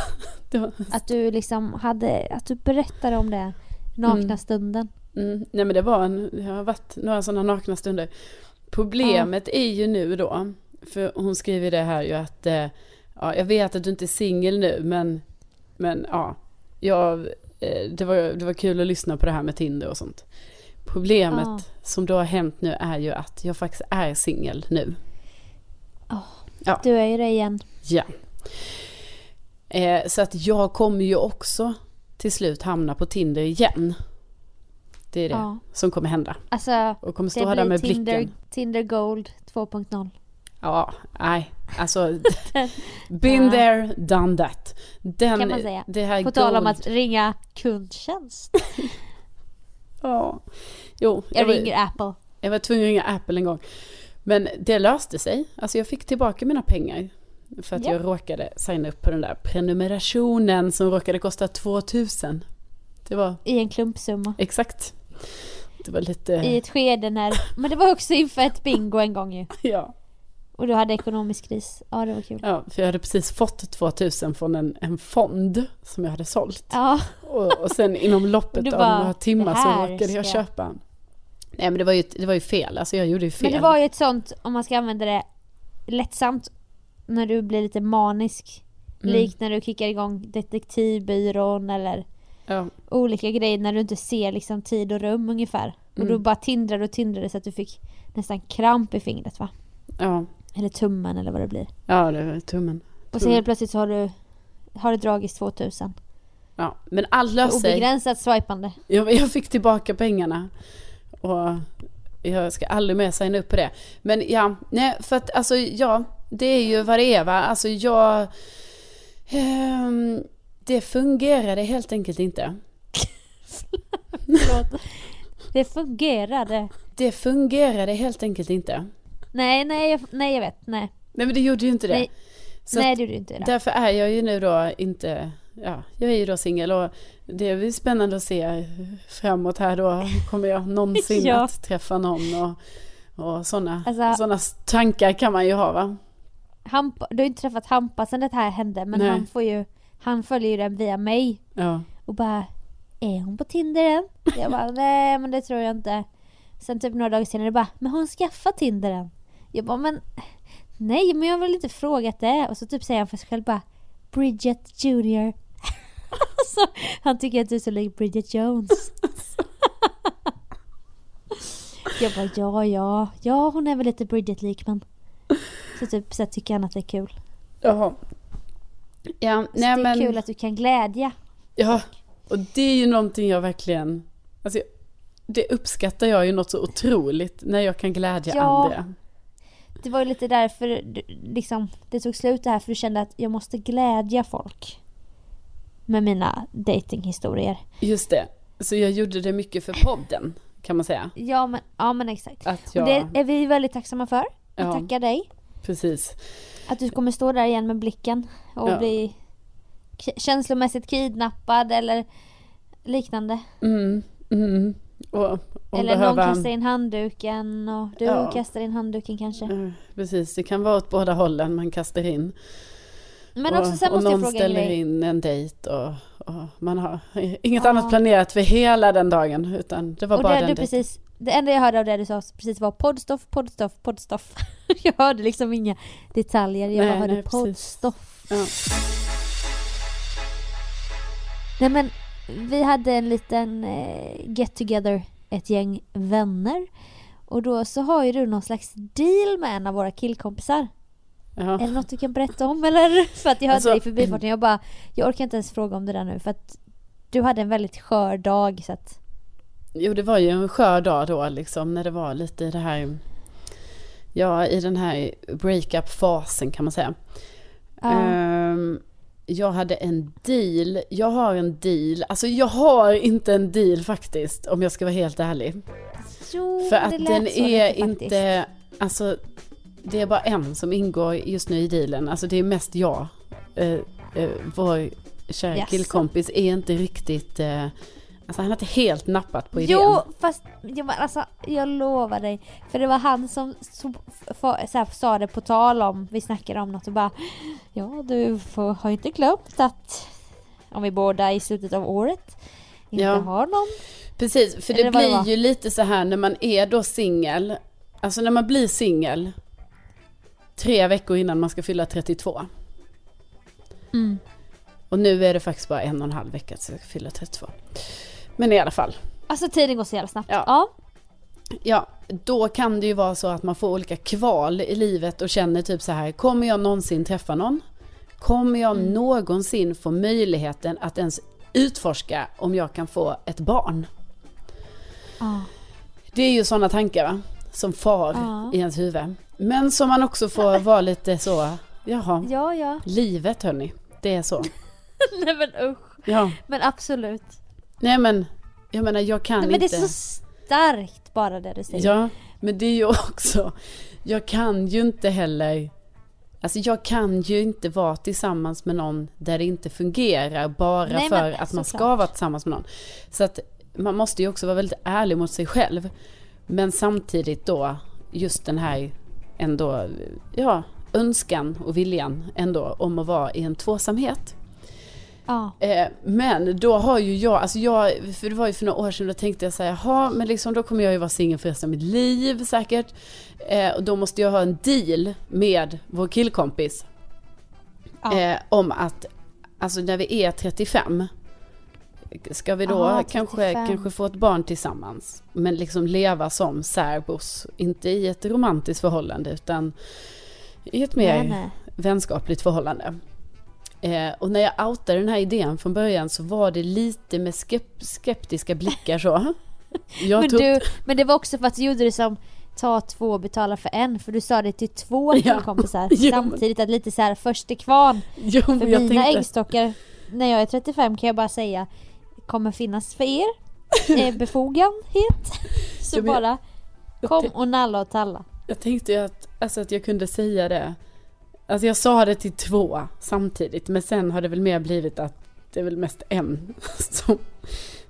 [SPEAKER 1] var,
[SPEAKER 2] Att du liksom hade, att du berättade om det nakna
[SPEAKER 1] Mm.
[SPEAKER 2] stunden.
[SPEAKER 1] mm, nej men det var en, det har varit några sådana nakna stunder. Problemet är ju nu då, för hon skriver det här ju att, eh, ja jag vet att du inte är singel nu men, men ja, jag, eh, det, var, det var kul att lyssna på det här med Tinder och sånt. Problemet
[SPEAKER 2] Ja.
[SPEAKER 1] som då har hänt nu är ju att jag faktiskt är singel nu.
[SPEAKER 2] Du är ju det igen.
[SPEAKER 1] Ja. Eh, så att jag kommer ju också till slut hamna på Tinder igen. Det är det
[SPEAKER 2] Ja.
[SPEAKER 1] som kommer hända.
[SPEAKER 2] Alltså,
[SPEAKER 1] Och kommer stå här där med
[SPEAKER 2] Tinder,
[SPEAKER 1] blicken.
[SPEAKER 2] Tinder Gold 2.0.
[SPEAKER 1] Ja, nej, alltså. <laughs> been there, done that. Den,
[SPEAKER 2] Kan man säga.
[SPEAKER 1] Det här
[SPEAKER 2] På tal om att ringa kundtjänst. <laughs>
[SPEAKER 1] Ja. Jo,
[SPEAKER 2] Jag
[SPEAKER 1] jag, var,
[SPEAKER 2] ringer Apple.
[SPEAKER 1] jag var tvungen att ringa Apple en gång. Men det löste sig. Alltså jag fick tillbaka mina pengar. För att
[SPEAKER 2] Ja.
[SPEAKER 1] jag råkade signa upp på den där prenumerationen som råkade kosta 2000. Det var
[SPEAKER 2] I en klumpsumma.
[SPEAKER 1] exakt. Det var lite...
[SPEAKER 2] I ett skede när... Men det var också inför ett bingo en gång ju. <laughs>
[SPEAKER 1] Ja.
[SPEAKER 2] Och du hade ekonomisk kris. Ja, det var kul.
[SPEAKER 1] ja, för jag hade precis fått 2000 från en, en fond som jag hade sålt.
[SPEAKER 2] Ja,
[SPEAKER 1] Och, och sen inom <laughs> loppet
[SPEAKER 2] Du
[SPEAKER 1] av
[SPEAKER 2] bara,
[SPEAKER 1] några timmar
[SPEAKER 2] "Det
[SPEAKER 1] så råkade jag
[SPEAKER 2] ska jag."
[SPEAKER 1] köpa. Nej men det var ju, det var ju fel, alltså jag gjorde ju fel.
[SPEAKER 2] men det var ju ett sånt, om man ska använda det lättsamt, när du blir lite manisk.
[SPEAKER 1] Mm.
[SPEAKER 2] Likt när du kickar igång detektivbyrån eller
[SPEAKER 1] Ja,
[SPEAKER 2] olika grejer när du inte ser liksom tid och rum ungefär. Och
[SPEAKER 1] Mm.
[SPEAKER 2] du bara tindrade och tindrade så att du fick nästan kramp i fingret va?
[SPEAKER 1] ja,
[SPEAKER 2] Eller tummen eller vad det blir.
[SPEAKER 1] ja det var tummen.
[SPEAKER 2] Och så helt plötsligt så har du har det dragits 2000.
[SPEAKER 1] Ja, men allt löste sig.
[SPEAKER 2] Obegränsat swipande.
[SPEAKER 1] Jag, jag fick tillbaka pengarna. Och jag ska aldrig mer signa upp på det. Men ja, nej, för att alltså ja, det är ju vad det är va. Alltså jag... ehm, det fungerade helt enkelt inte.
[SPEAKER 2] Förlåt. Det fungerade.
[SPEAKER 1] Det fungerade helt enkelt inte.
[SPEAKER 2] Nej, nej, jag, nej jag vet. Nej,
[SPEAKER 1] Nej men det gjorde ju inte det.
[SPEAKER 2] nej,
[SPEAKER 1] Så
[SPEAKER 2] nej det gjorde inte. Det.
[SPEAKER 1] därför är jag ju nu då inte, ja, jag är ju då singel och det blir spännande att se framåt här då. Kommer jag någonsin <laughs>
[SPEAKER 2] Ja.
[SPEAKER 1] att träffa någon och, och sådana
[SPEAKER 2] Alltså-
[SPEAKER 1] såna tankar kan man ju ha va?
[SPEAKER 2] Hampa, du har inte träffat Hampa sen det här hände men
[SPEAKER 1] Nej.
[SPEAKER 2] han får ju Han följer ju den via mig
[SPEAKER 1] Ja.
[SPEAKER 2] och bara Är hon på Tinder än? Jag bara <laughs> nej men det tror jag inte Sen typ några dagar senare bara Men har hon skaffat Tinder än? Jag bara men Nej men jag har väl inte frågat det och så typ säger han för sig själv bara Bridget Junior <laughs> alltså, Han tycker att du är så lik Bridget Jones <laughs> Jag bara ja ja Ja hon är väl lite Bridget-lik men Så typ så tycker han att det är kul
[SPEAKER 1] Jaha. Ja,
[SPEAKER 2] Så
[SPEAKER 1] nej
[SPEAKER 2] det är
[SPEAKER 1] men.
[SPEAKER 2] kul att du kan glädja.
[SPEAKER 1] Ja, och det är ju någonting jag verkligen, alltså det uppskattar jag ju något så otroligt när jag kan glädja
[SPEAKER 2] Ja.
[SPEAKER 1] andra.
[SPEAKER 2] Det var ju lite därför liksom, det tog slut det här för du kände att jag måste glädja folk. Med mina datinghistorier.
[SPEAKER 1] Just det, så jag gjorde det mycket för podden kan man säga.
[SPEAKER 2] Ja men, ja, men exakt.
[SPEAKER 1] Att
[SPEAKER 2] Och
[SPEAKER 1] jag,
[SPEAKER 2] det är vi väldigt tacksamma för. Vi
[SPEAKER 1] Ja.
[SPEAKER 2] tackar dig.
[SPEAKER 1] precis.
[SPEAKER 2] Att du kommer stå där igen med blicken och
[SPEAKER 1] Ja.
[SPEAKER 2] bli känslomässigt kidnappad eller liknande.
[SPEAKER 1] Mm, mm. Och, och
[SPEAKER 2] eller någon
[SPEAKER 1] behöva,
[SPEAKER 2] kastar in handduken och du
[SPEAKER 1] Ja.
[SPEAKER 2] kastar in handduken kanske.
[SPEAKER 1] Eh, Precis, det kan vara åt båda hållen man kastar in.
[SPEAKER 2] Men
[SPEAKER 1] och,
[SPEAKER 2] också sen
[SPEAKER 1] och
[SPEAKER 2] måste jag
[SPEAKER 1] någon
[SPEAKER 2] fråga en
[SPEAKER 1] ställer
[SPEAKER 2] grej.
[SPEAKER 1] in en dejt och, och man har inget
[SPEAKER 2] Ja.
[SPEAKER 1] annat planerat för hela den dagen utan det var
[SPEAKER 2] Och
[SPEAKER 1] bara
[SPEAKER 2] det,
[SPEAKER 1] den
[SPEAKER 2] du
[SPEAKER 1] dejten.
[SPEAKER 2] precis, det enda jag hörde av det du sa precis var poddstoff, poddstoff, poddstoff. <laughs> jag hörde liksom inga detaljer, jag
[SPEAKER 1] Nej,
[SPEAKER 2] bara hörde
[SPEAKER 1] nej,
[SPEAKER 2] poddstoff.
[SPEAKER 1] Ja.
[SPEAKER 2] Nej men, vi hade en liten eh, get together, ett gäng vänner. Och då så har ju du någon slags deal med en av våra killkompisar.
[SPEAKER 1] Ja.
[SPEAKER 2] Är det något du kan berätta om eller? <laughs> För att jag hörde
[SPEAKER 1] Alltså-
[SPEAKER 2] dig i <clears throat> förbifarten, jag bara, jag orkar inte ens fråga om det där nu för att du hade en väldigt skör dag så att,
[SPEAKER 1] Jo, det var ju en skör dag då liksom när det var lite i det här, ja i den här breakup-fasen kan man säga. Ehm, jag hade en deal, jag har en deal, alltså jag har inte en deal faktiskt om jag ska vara helt ärlig.
[SPEAKER 2] jo
[SPEAKER 1] För
[SPEAKER 2] det
[SPEAKER 1] att
[SPEAKER 2] lät
[SPEAKER 1] den
[SPEAKER 2] så
[SPEAKER 1] är
[SPEAKER 2] lite faktiskt.
[SPEAKER 1] inte, alltså det är bara en som ingår just nu i dealen, alltså det är mest jag. Eh, eh, vår kära
[SPEAKER 2] Jaså?
[SPEAKER 1] killkompis är inte riktigt, eh, alltså han har inte helt nappat på idén.
[SPEAKER 2] Jo, fast jag, alltså, jag lovar dig. För det var han som så, för, så här, sa det på tal om, vi snackade om något och bara Ja, du får, har inte glömt att om vi båda i slutet av året inte
[SPEAKER 1] Ja.
[SPEAKER 2] har någon.
[SPEAKER 1] Precis, för
[SPEAKER 2] Eller
[SPEAKER 1] det
[SPEAKER 2] det
[SPEAKER 1] blir
[SPEAKER 2] var.
[SPEAKER 1] ju lite så här när man är då singel. Alltså när man blir singel. Tre veckor innan man ska fylla 32.
[SPEAKER 2] Mm.
[SPEAKER 1] Och nu är det faktiskt bara en och en halv vecka tills jag ska fylla 32. Men i alla fall.
[SPEAKER 2] Alltså tiden går så jävla snabbt.
[SPEAKER 1] Ja.
[SPEAKER 2] Ja.
[SPEAKER 1] Ja, då kan det ju vara så att man får olika kval i livet och känner typ så här. Kommer jag någonsin träffa någon? Kommer jag
[SPEAKER 2] Mm.
[SPEAKER 1] någonsin få möjligheten att ens utforska om jag kan få ett barn?
[SPEAKER 2] Ja.
[SPEAKER 1] Det är ju sådana tankar va? Som far
[SPEAKER 2] Ja.
[SPEAKER 1] i ens huvud. Men som man också får vara lite så, jaha,
[SPEAKER 2] Ja, ja.
[SPEAKER 1] livet hörni, det är så. <laughs>
[SPEAKER 2] Nej men usch.
[SPEAKER 1] Ja,
[SPEAKER 2] Men absolut.
[SPEAKER 1] Nej men, jag menar jag kan
[SPEAKER 2] Nej, men det
[SPEAKER 1] inte.
[SPEAKER 2] är så starkt bara det du säger.
[SPEAKER 1] Ja, men det är ju <laughs> också, jag kan ju inte heller, alltså jag kan ju inte vara tillsammans med någon där det inte fungerar bara
[SPEAKER 2] Nej,
[SPEAKER 1] för
[SPEAKER 2] men
[SPEAKER 1] att man ska
[SPEAKER 2] såklart.
[SPEAKER 1] vara tillsammans med någon. Så att man måste ju också vara väldigt ärlig mot sig själv. Men samtidigt då, just den här ändå, ja, önskan och viljan ändå om att vara i en tvåsamhet.
[SPEAKER 2] Ja.
[SPEAKER 1] Eh, men då har ju jag, alltså jag, för det var ju för några år sedan, då tänkte jag säga, jaha, men liksom då kommer jag ju vara singel för resten av mitt liv säkert. Eh, och då måste jag ha en deal med vår killkompis.
[SPEAKER 2] Ja.
[SPEAKER 1] Eh, om att, alltså när vi är 35, ska vi då
[SPEAKER 2] Aha,
[SPEAKER 1] kanske,
[SPEAKER 2] 35.
[SPEAKER 1] kanske få ett barn tillsammans. Men liksom leva som särbos, inte i ett romantiskt förhållande utan i ett mer
[SPEAKER 2] Nej, nej.
[SPEAKER 1] vänskapligt förhållande. Eh, och när jag outade den här idén från början så var det lite med skep- skeptiska blickar så. <laughs>
[SPEAKER 2] Men,
[SPEAKER 1] tog,
[SPEAKER 2] du, men det var också för att du gjorde det som ta två och betala för en. För du sa det till två
[SPEAKER 1] Ja.
[SPEAKER 2] killkompisar <laughs>
[SPEAKER 1] Jo,
[SPEAKER 2] samtidigt. Att lite så här först till kvarn.
[SPEAKER 1] jo,
[SPEAKER 2] För mina
[SPEAKER 1] tänkte,
[SPEAKER 2] äggstockar när jag är 35 kan jag bara säga kommer finnas för er. <laughs> Eh, befogenhet. Så
[SPEAKER 1] jag-
[SPEAKER 2] bara
[SPEAKER 1] jag,
[SPEAKER 2] kom och nalla och talla.
[SPEAKER 1] jag tänkte ju att, alltså att jag kunde säga det. Alltså jag sa det till två samtidigt men sen har det väl mer blivit att det är väl mest en <laughs> som,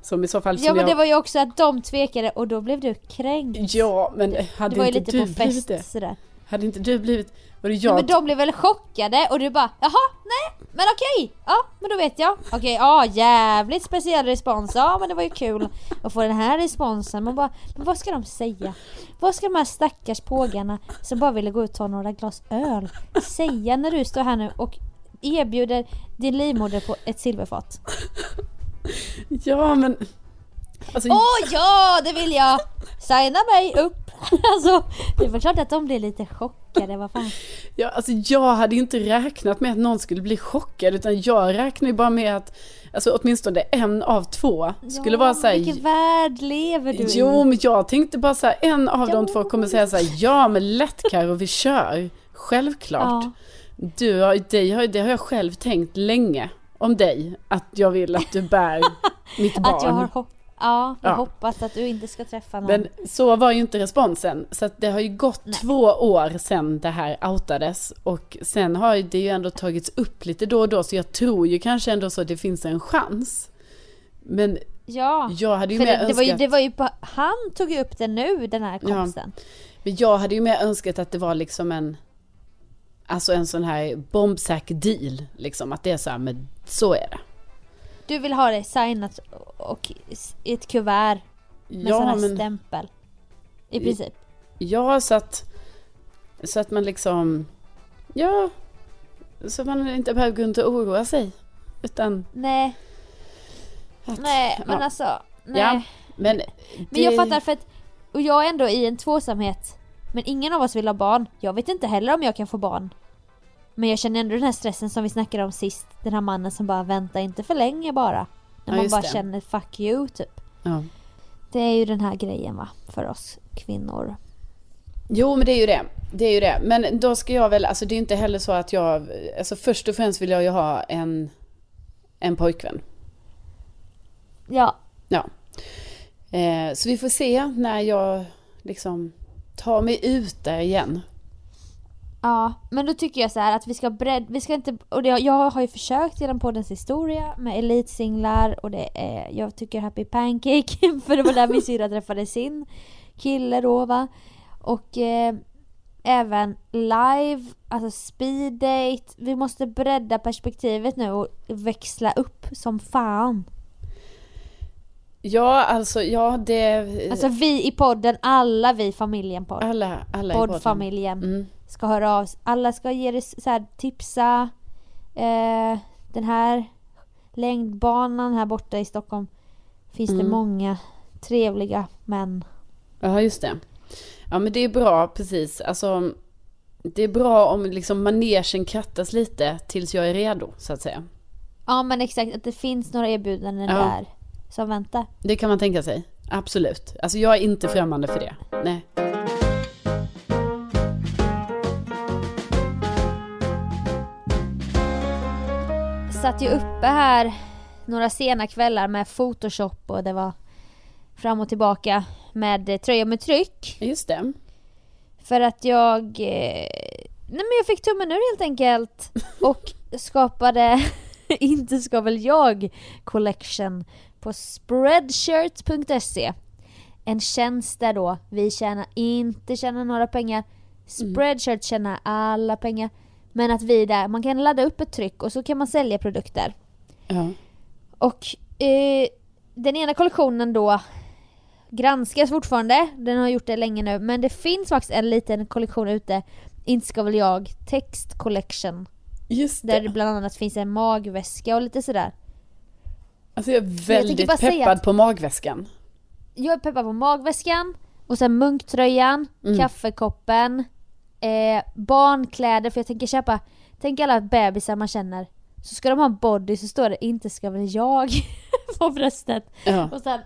[SPEAKER 1] som i så fall
[SPEAKER 2] Ja men
[SPEAKER 1] jag...
[SPEAKER 2] det var ju också att de tvekade och då blev du kränkt.
[SPEAKER 1] Ja men hade
[SPEAKER 2] ju
[SPEAKER 1] inte
[SPEAKER 2] lite
[SPEAKER 1] du
[SPEAKER 2] på
[SPEAKER 1] blivit det?
[SPEAKER 2] sådär.
[SPEAKER 1] Hade inte du blivit... Var det
[SPEAKER 2] Ja,
[SPEAKER 1] jag?
[SPEAKER 2] men de blev väl chockade och du bara jaha men okej ja men då vet jag. Okej ja jävligt speciell respons ja men det var ju kul att få den här responsen. Man bara men vad ska de säga? Vad ska de här stackars pågarna som bara ville gå ut och ta några glas öl säga när du står här nu och erbjuder din livmoder på ett silverfat?
[SPEAKER 1] Ja men... Alltså,
[SPEAKER 2] Åh ja det vill jag! Signa mig upp! <laughs> Alltså det väl klart att de blir lite chockade vad fan.
[SPEAKER 1] Ja, alltså jag hade inte räknat med att någon skulle bli chockad utan jag räknade bara med att alltså åtminstone en av två skulle
[SPEAKER 2] Ja,
[SPEAKER 1] vara så här,
[SPEAKER 2] Vilken värld lever du
[SPEAKER 1] Jo,
[SPEAKER 2] i?
[SPEAKER 1] men jag tänkte bara så här, en av de
[SPEAKER 2] Jo.
[SPEAKER 1] två kommer säga så här, ja men lätt Karo, vi kör. Självklart.
[SPEAKER 2] Ja.
[SPEAKER 1] Du, har- dig har, det har jag själv tänkt länge om dig, att jag vill att du bär mitt barn. <laughs>
[SPEAKER 2] Att jag har hopp- ja, jag
[SPEAKER 1] Ja.
[SPEAKER 2] hoppas att du inte ska träffa någon.
[SPEAKER 1] Men så var ju inte responsen. Så det har ju gått
[SPEAKER 2] Nej.
[SPEAKER 1] två år sedan det här outades. Och sen har det ju ändå tagits upp lite då och då. Så jag tror ju kanske ändå så att det finns en chans. Men
[SPEAKER 2] ja,
[SPEAKER 1] jag hade ju mer
[SPEAKER 2] det, det, var ju,
[SPEAKER 1] önskat...
[SPEAKER 2] det var ju på, han tog ju upp det nu den här kompisen.
[SPEAKER 1] Men jag hade ju mer önskat att det var liksom en... Alltså en sån här bombsäker deal. Liksom att det är så här, men så är det.
[SPEAKER 2] Du vill ha det signat och i ett kuvert med sån
[SPEAKER 1] Ja,
[SPEAKER 2] här
[SPEAKER 1] men...
[SPEAKER 2] stämpel. I princip.
[SPEAKER 1] Ja, så att, så att man liksom, ja, så att man inte behöver gå runt och oroa sig. Utan,
[SPEAKER 2] Nej,
[SPEAKER 1] att,
[SPEAKER 2] nej men
[SPEAKER 1] ja.
[SPEAKER 2] alltså. Nej.
[SPEAKER 1] Ja, men,
[SPEAKER 2] Men jag fattar för att, och jag är ändå i en tvåsamhet. Men ingen av oss vill ha barn. Jag vet inte heller om jag kan få barn. Men jag känner ändå den här stressen som vi snackade om sist. Den här mannen som bara väntar inte för länge bara. När
[SPEAKER 1] Ja,
[SPEAKER 2] man bara
[SPEAKER 1] det.
[SPEAKER 2] känner fuck you typ.
[SPEAKER 1] Ja.
[SPEAKER 2] Det är ju den här grejen va, för oss kvinnor.
[SPEAKER 1] Jo men det är ju det. Det är ju det. Men då ska jag väl, alltså det är inte heller så att jag, alltså först och främst vill jag ju ha en, en pojkvän.
[SPEAKER 2] Ja,
[SPEAKER 1] Ja. Eh, så vi får se när jag liksom tar mig ut där igen.
[SPEAKER 2] Ja, men då tycker jag så här att vi ska bredda, vi ska inte, och det, jag har ju försökt genom poddens historia med elitsinglar och det är, jag tycker Happy Pancake, <laughs> för det var där min syrra träffade sin kille då va. Och eh, även live, alltså speed date, vi måste bredda perspektivet nu och växla upp som fan.
[SPEAKER 1] Ja, alltså ja det...
[SPEAKER 2] Alltså vi i podden, alla vi familjen podd,
[SPEAKER 1] alla, alla i podden.
[SPEAKER 2] poddfamiljen.
[SPEAKER 1] Mm.
[SPEAKER 2] ska höra av. Alla ska ge det så här, tipsa. Eh, den här längdbanan här borta i Stockholm finns det
[SPEAKER 1] Mm.
[SPEAKER 2] många trevliga män.
[SPEAKER 1] Ja, just det. Ja, men det är bra, precis. Alltså, det är bra om liksom manegen krattas lite tills jag är redo, så att säga.
[SPEAKER 2] Ja men exakt, att det finns några erbjudanden
[SPEAKER 1] Ja.
[SPEAKER 2] där som väntar.
[SPEAKER 1] Det kan man tänka sig. Absolut. Alltså, jag är inte främmande för det. Nej.
[SPEAKER 2] Satt ju uppe här några sena kvällar med photoshop och det var fram och tillbaka med tröja med tryck.
[SPEAKER 1] Just det.
[SPEAKER 2] För att jag... Eh, nej men jag fick tummen ur helt enkelt. <laughs> Och skapade <laughs> Inte ska väl jag collection på spreadshirt.se. En tjänst där då vi tjänar inte tjänar några pengar. Spreadshirt tjänar alla pengar. Men att vi där, man kan ladda upp ett tryck och så kan man sälja produkter.
[SPEAKER 1] Ja.
[SPEAKER 2] Och eh, den ena kollektionen då granskas fortfarande. Den har gjort det länge nu. Men det finns faktiskt en liten kollektion ute. Inte ska väl jag. Text collection.
[SPEAKER 1] Just
[SPEAKER 2] Där
[SPEAKER 1] det.
[SPEAKER 2] det bland annat finns en magväska och lite sådär.
[SPEAKER 1] Alltså, jag är väldigt
[SPEAKER 2] säga
[SPEAKER 1] peppad
[SPEAKER 2] att-
[SPEAKER 1] på magväskan.
[SPEAKER 2] Jag är peppad på magväskan. Och sen munktröjan.
[SPEAKER 1] Mm.
[SPEAKER 2] Kaffekoppen. Eh, barnkläder. För jag tänker köpa. Tänk alla bebisar man känner. Så ska de ha en body så står det inte ska väl jag <laughs> på bröstet.
[SPEAKER 1] Ja,
[SPEAKER 2] Och sen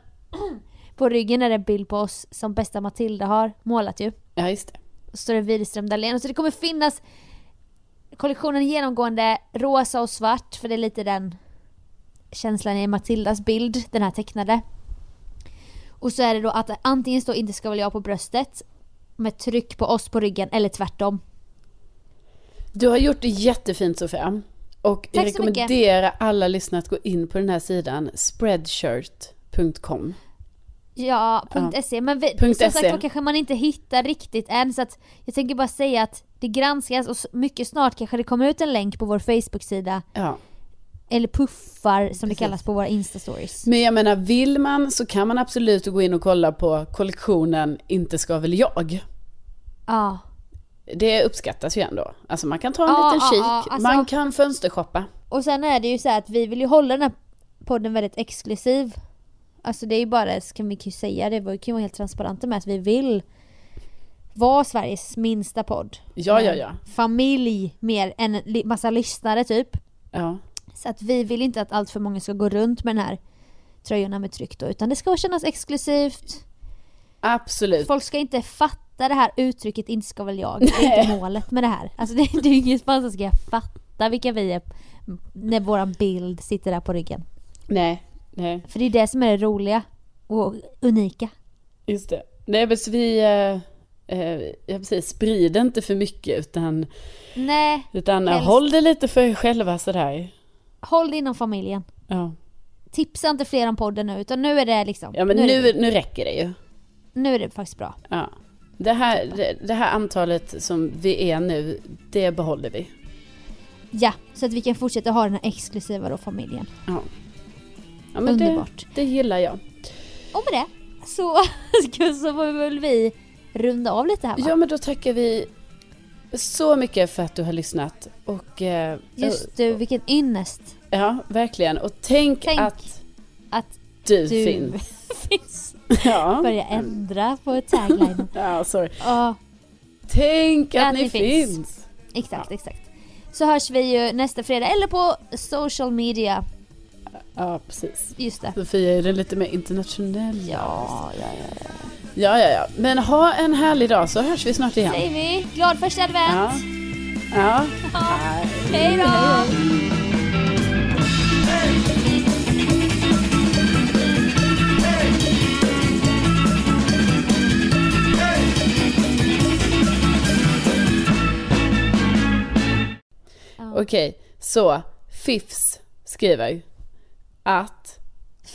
[SPEAKER 2] <clears throat> på ryggen är det en bild på oss som bästa Matilda har målat ju.
[SPEAKER 1] ja just det.
[SPEAKER 2] Och så står det Widerström Dahlén. Så det kommer finnas kollektionen genomgående rosa och svart för det är lite den känslan i Matildas bild, den här tecknade. Och så är det då att antingen står inte ska väl jag på bröstet med tryck på oss på ryggen eller tvärtom.
[SPEAKER 1] Du har gjort det jättefint Sofia. Och jag
[SPEAKER 2] mycket.
[SPEAKER 1] rekommenderar alla lyssnare att gå in på den här sidan, spreadshirt.com.
[SPEAKER 2] Ja,
[SPEAKER 1] Ja.
[SPEAKER 2] .se. Men vi, som sagt
[SPEAKER 1] SE.
[SPEAKER 2] då kanske man inte hittar riktigt än så att jag tänker bara säga att det granskas och mycket snart kanske det kommer ut en länk på vår Facebook-sida
[SPEAKER 1] Ja.
[SPEAKER 2] Eller puffar som det
[SPEAKER 1] Precis.
[SPEAKER 2] kallas på våra Insta-stories.
[SPEAKER 1] Men jag menar, vill man så kan man absolut gå in och kolla på kollektionen Inte ska väl jag.
[SPEAKER 2] Ja.
[SPEAKER 1] Det uppskattas ju ändå. Alltså man kan ta en
[SPEAKER 2] Ja,
[SPEAKER 1] liten
[SPEAKER 2] ja,
[SPEAKER 1] kik,
[SPEAKER 2] ja, alltså-
[SPEAKER 1] man kan fönstershoppa.
[SPEAKER 2] Och sen är det ju så här att vi vill ju hålla den här podden väldigt exklusiv. Alltså det är ju bara, kan vi ju säga det, vi kan ju vara helt transparenta med att vi vill vara Sveriges minsta podd.
[SPEAKER 1] Ja, ja,
[SPEAKER 2] Med
[SPEAKER 1] ja.
[SPEAKER 2] Familj mer än massa lyssnare typ.
[SPEAKER 1] ja.
[SPEAKER 2] Så att vi vill inte att allt för många ska gå runt med den här tröjorna med tryck då, utan det ska kännas exklusivt.
[SPEAKER 1] Absolut.
[SPEAKER 2] Folk ska inte fatta det här uttrycket inte ska väl jag. Det är inte målet med det här. Alltså det, det är ju ingen som ska fatta vilka vi är när våran bild sitter där på ryggen.
[SPEAKER 1] Nej, nej,
[SPEAKER 2] För det är det som är det roliga och unika.
[SPEAKER 1] just det. Nej men så vi, eh, eh, ja precis, sprid inte för mycket utan,
[SPEAKER 2] Nej,
[SPEAKER 1] utan
[SPEAKER 2] Helst.
[SPEAKER 1] håll det lite för er själva sådär.
[SPEAKER 2] Håll det inom familjen.
[SPEAKER 1] Ja.
[SPEAKER 2] Tipsa inte fler om podden nu, utan nu är det liksom.
[SPEAKER 1] ja men
[SPEAKER 2] nu,
[SPEAKER 1] nu,
[SPEAKER 2] det,
[SPEAKER 1] nu räcker det ju.
[SPEAKER 2] nu är det faktiskt bra.
[SPEAKER 1] Ja. Det här, det, det här antalet som vi är nu, det behåller vi.
[SPEAKER 2] Ja, så att vi kan fortsätta ha den här exklusiva då familjen.
[SPEAKER 1] Ja. ja men det,
[SPEAKER 2] Underbart.
[SPEAKER 1] det gillar jag.
[SPEAKER 2] Och med det så, <laughs> så får väl vi runda av lite här va?
[SPEAKER 1] Ja men då tackar vi så mycket för att du har lyssnat. Och, eh,
[SPEAKER 2] Just du, vilken ynnest
[SPEAKER 1] Ja, verkligen. Och tänk,
[SPEAKER 2] Tänk
[SPEAKER 1] att
[SPEAKER 2] att
[SPEAKER 1] du,
[SPEAKER 2] du
[SPEAKER 1] finns. <laughs>
[SPEAKER 2] finns.
[SPEAKER 1] Ja.
[SPEAKER 2] Börja ändra på tagline. <laughs>
[SPEAKER 1] ja, sorry.
[SPEAKER 2] Ja,
[SPEAKER 1] Tänk att,
[SPEAKER 2] Att
[SPEAKER 1] ni
[SPEAKER 2] ni finns.
[SPEAKER 1] finns.
[SPEAKER 2] exakt, exakt. så hörs vi ju nästa fredag eller på social media.
[SPEAKER 1] Ja, precis.
[SPEAKER 2] Just det.
[SPEAKER 1] Sofia är den lite mer internationell.
[SPEAKER 2] Ja, ja, ja. ja.
[SPEAKER 1] Ja, ja, ja. Men ha en härlig dag så hörs vi snart igen.
[SPEAKER 2] Säger vi. Glad första advent.
[SPEAKER 1] Ja.
[SPEAKER 2] Ja.
[SPEAKER 1] Hej.
[SPEAKER 2] Hej då! Ja.
[SPEAKER 1] Okej, så Fifs skriver att...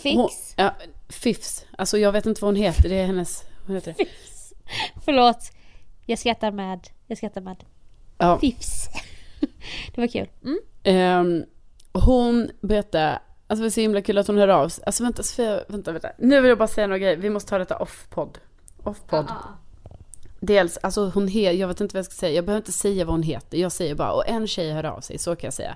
[SPEAKER 1] Hon,
[SPEAKER 2] Fix.
[SPEAKER 1] ja, Fifs. Alltså jag vet inte vad hon heter. Det är hennes... Vad heter det?
[SPEAKER 2] Förlåt. Jag skrattar med. Jag skrattar med.
[SPEAKER 1] Ja.
[SPEAKER 2] Fifs. <laughs> Det var kul. Mm.
[SPEAKER 1] Ehm, hon berättar, alltså det är så himla kul att hon hör av sig. Alltså vänta, Sofia, vänta, vänta. Nu vill jag bara säga några grejer. Vi måste ta detta off-podd. Off-podd. Dels, alltså hon heter, jag vet inte vad jag ska säga. Jag behöver inte säga vad hon heter. Jag säger bara, och en tjej hör av sig, så kan jag säga.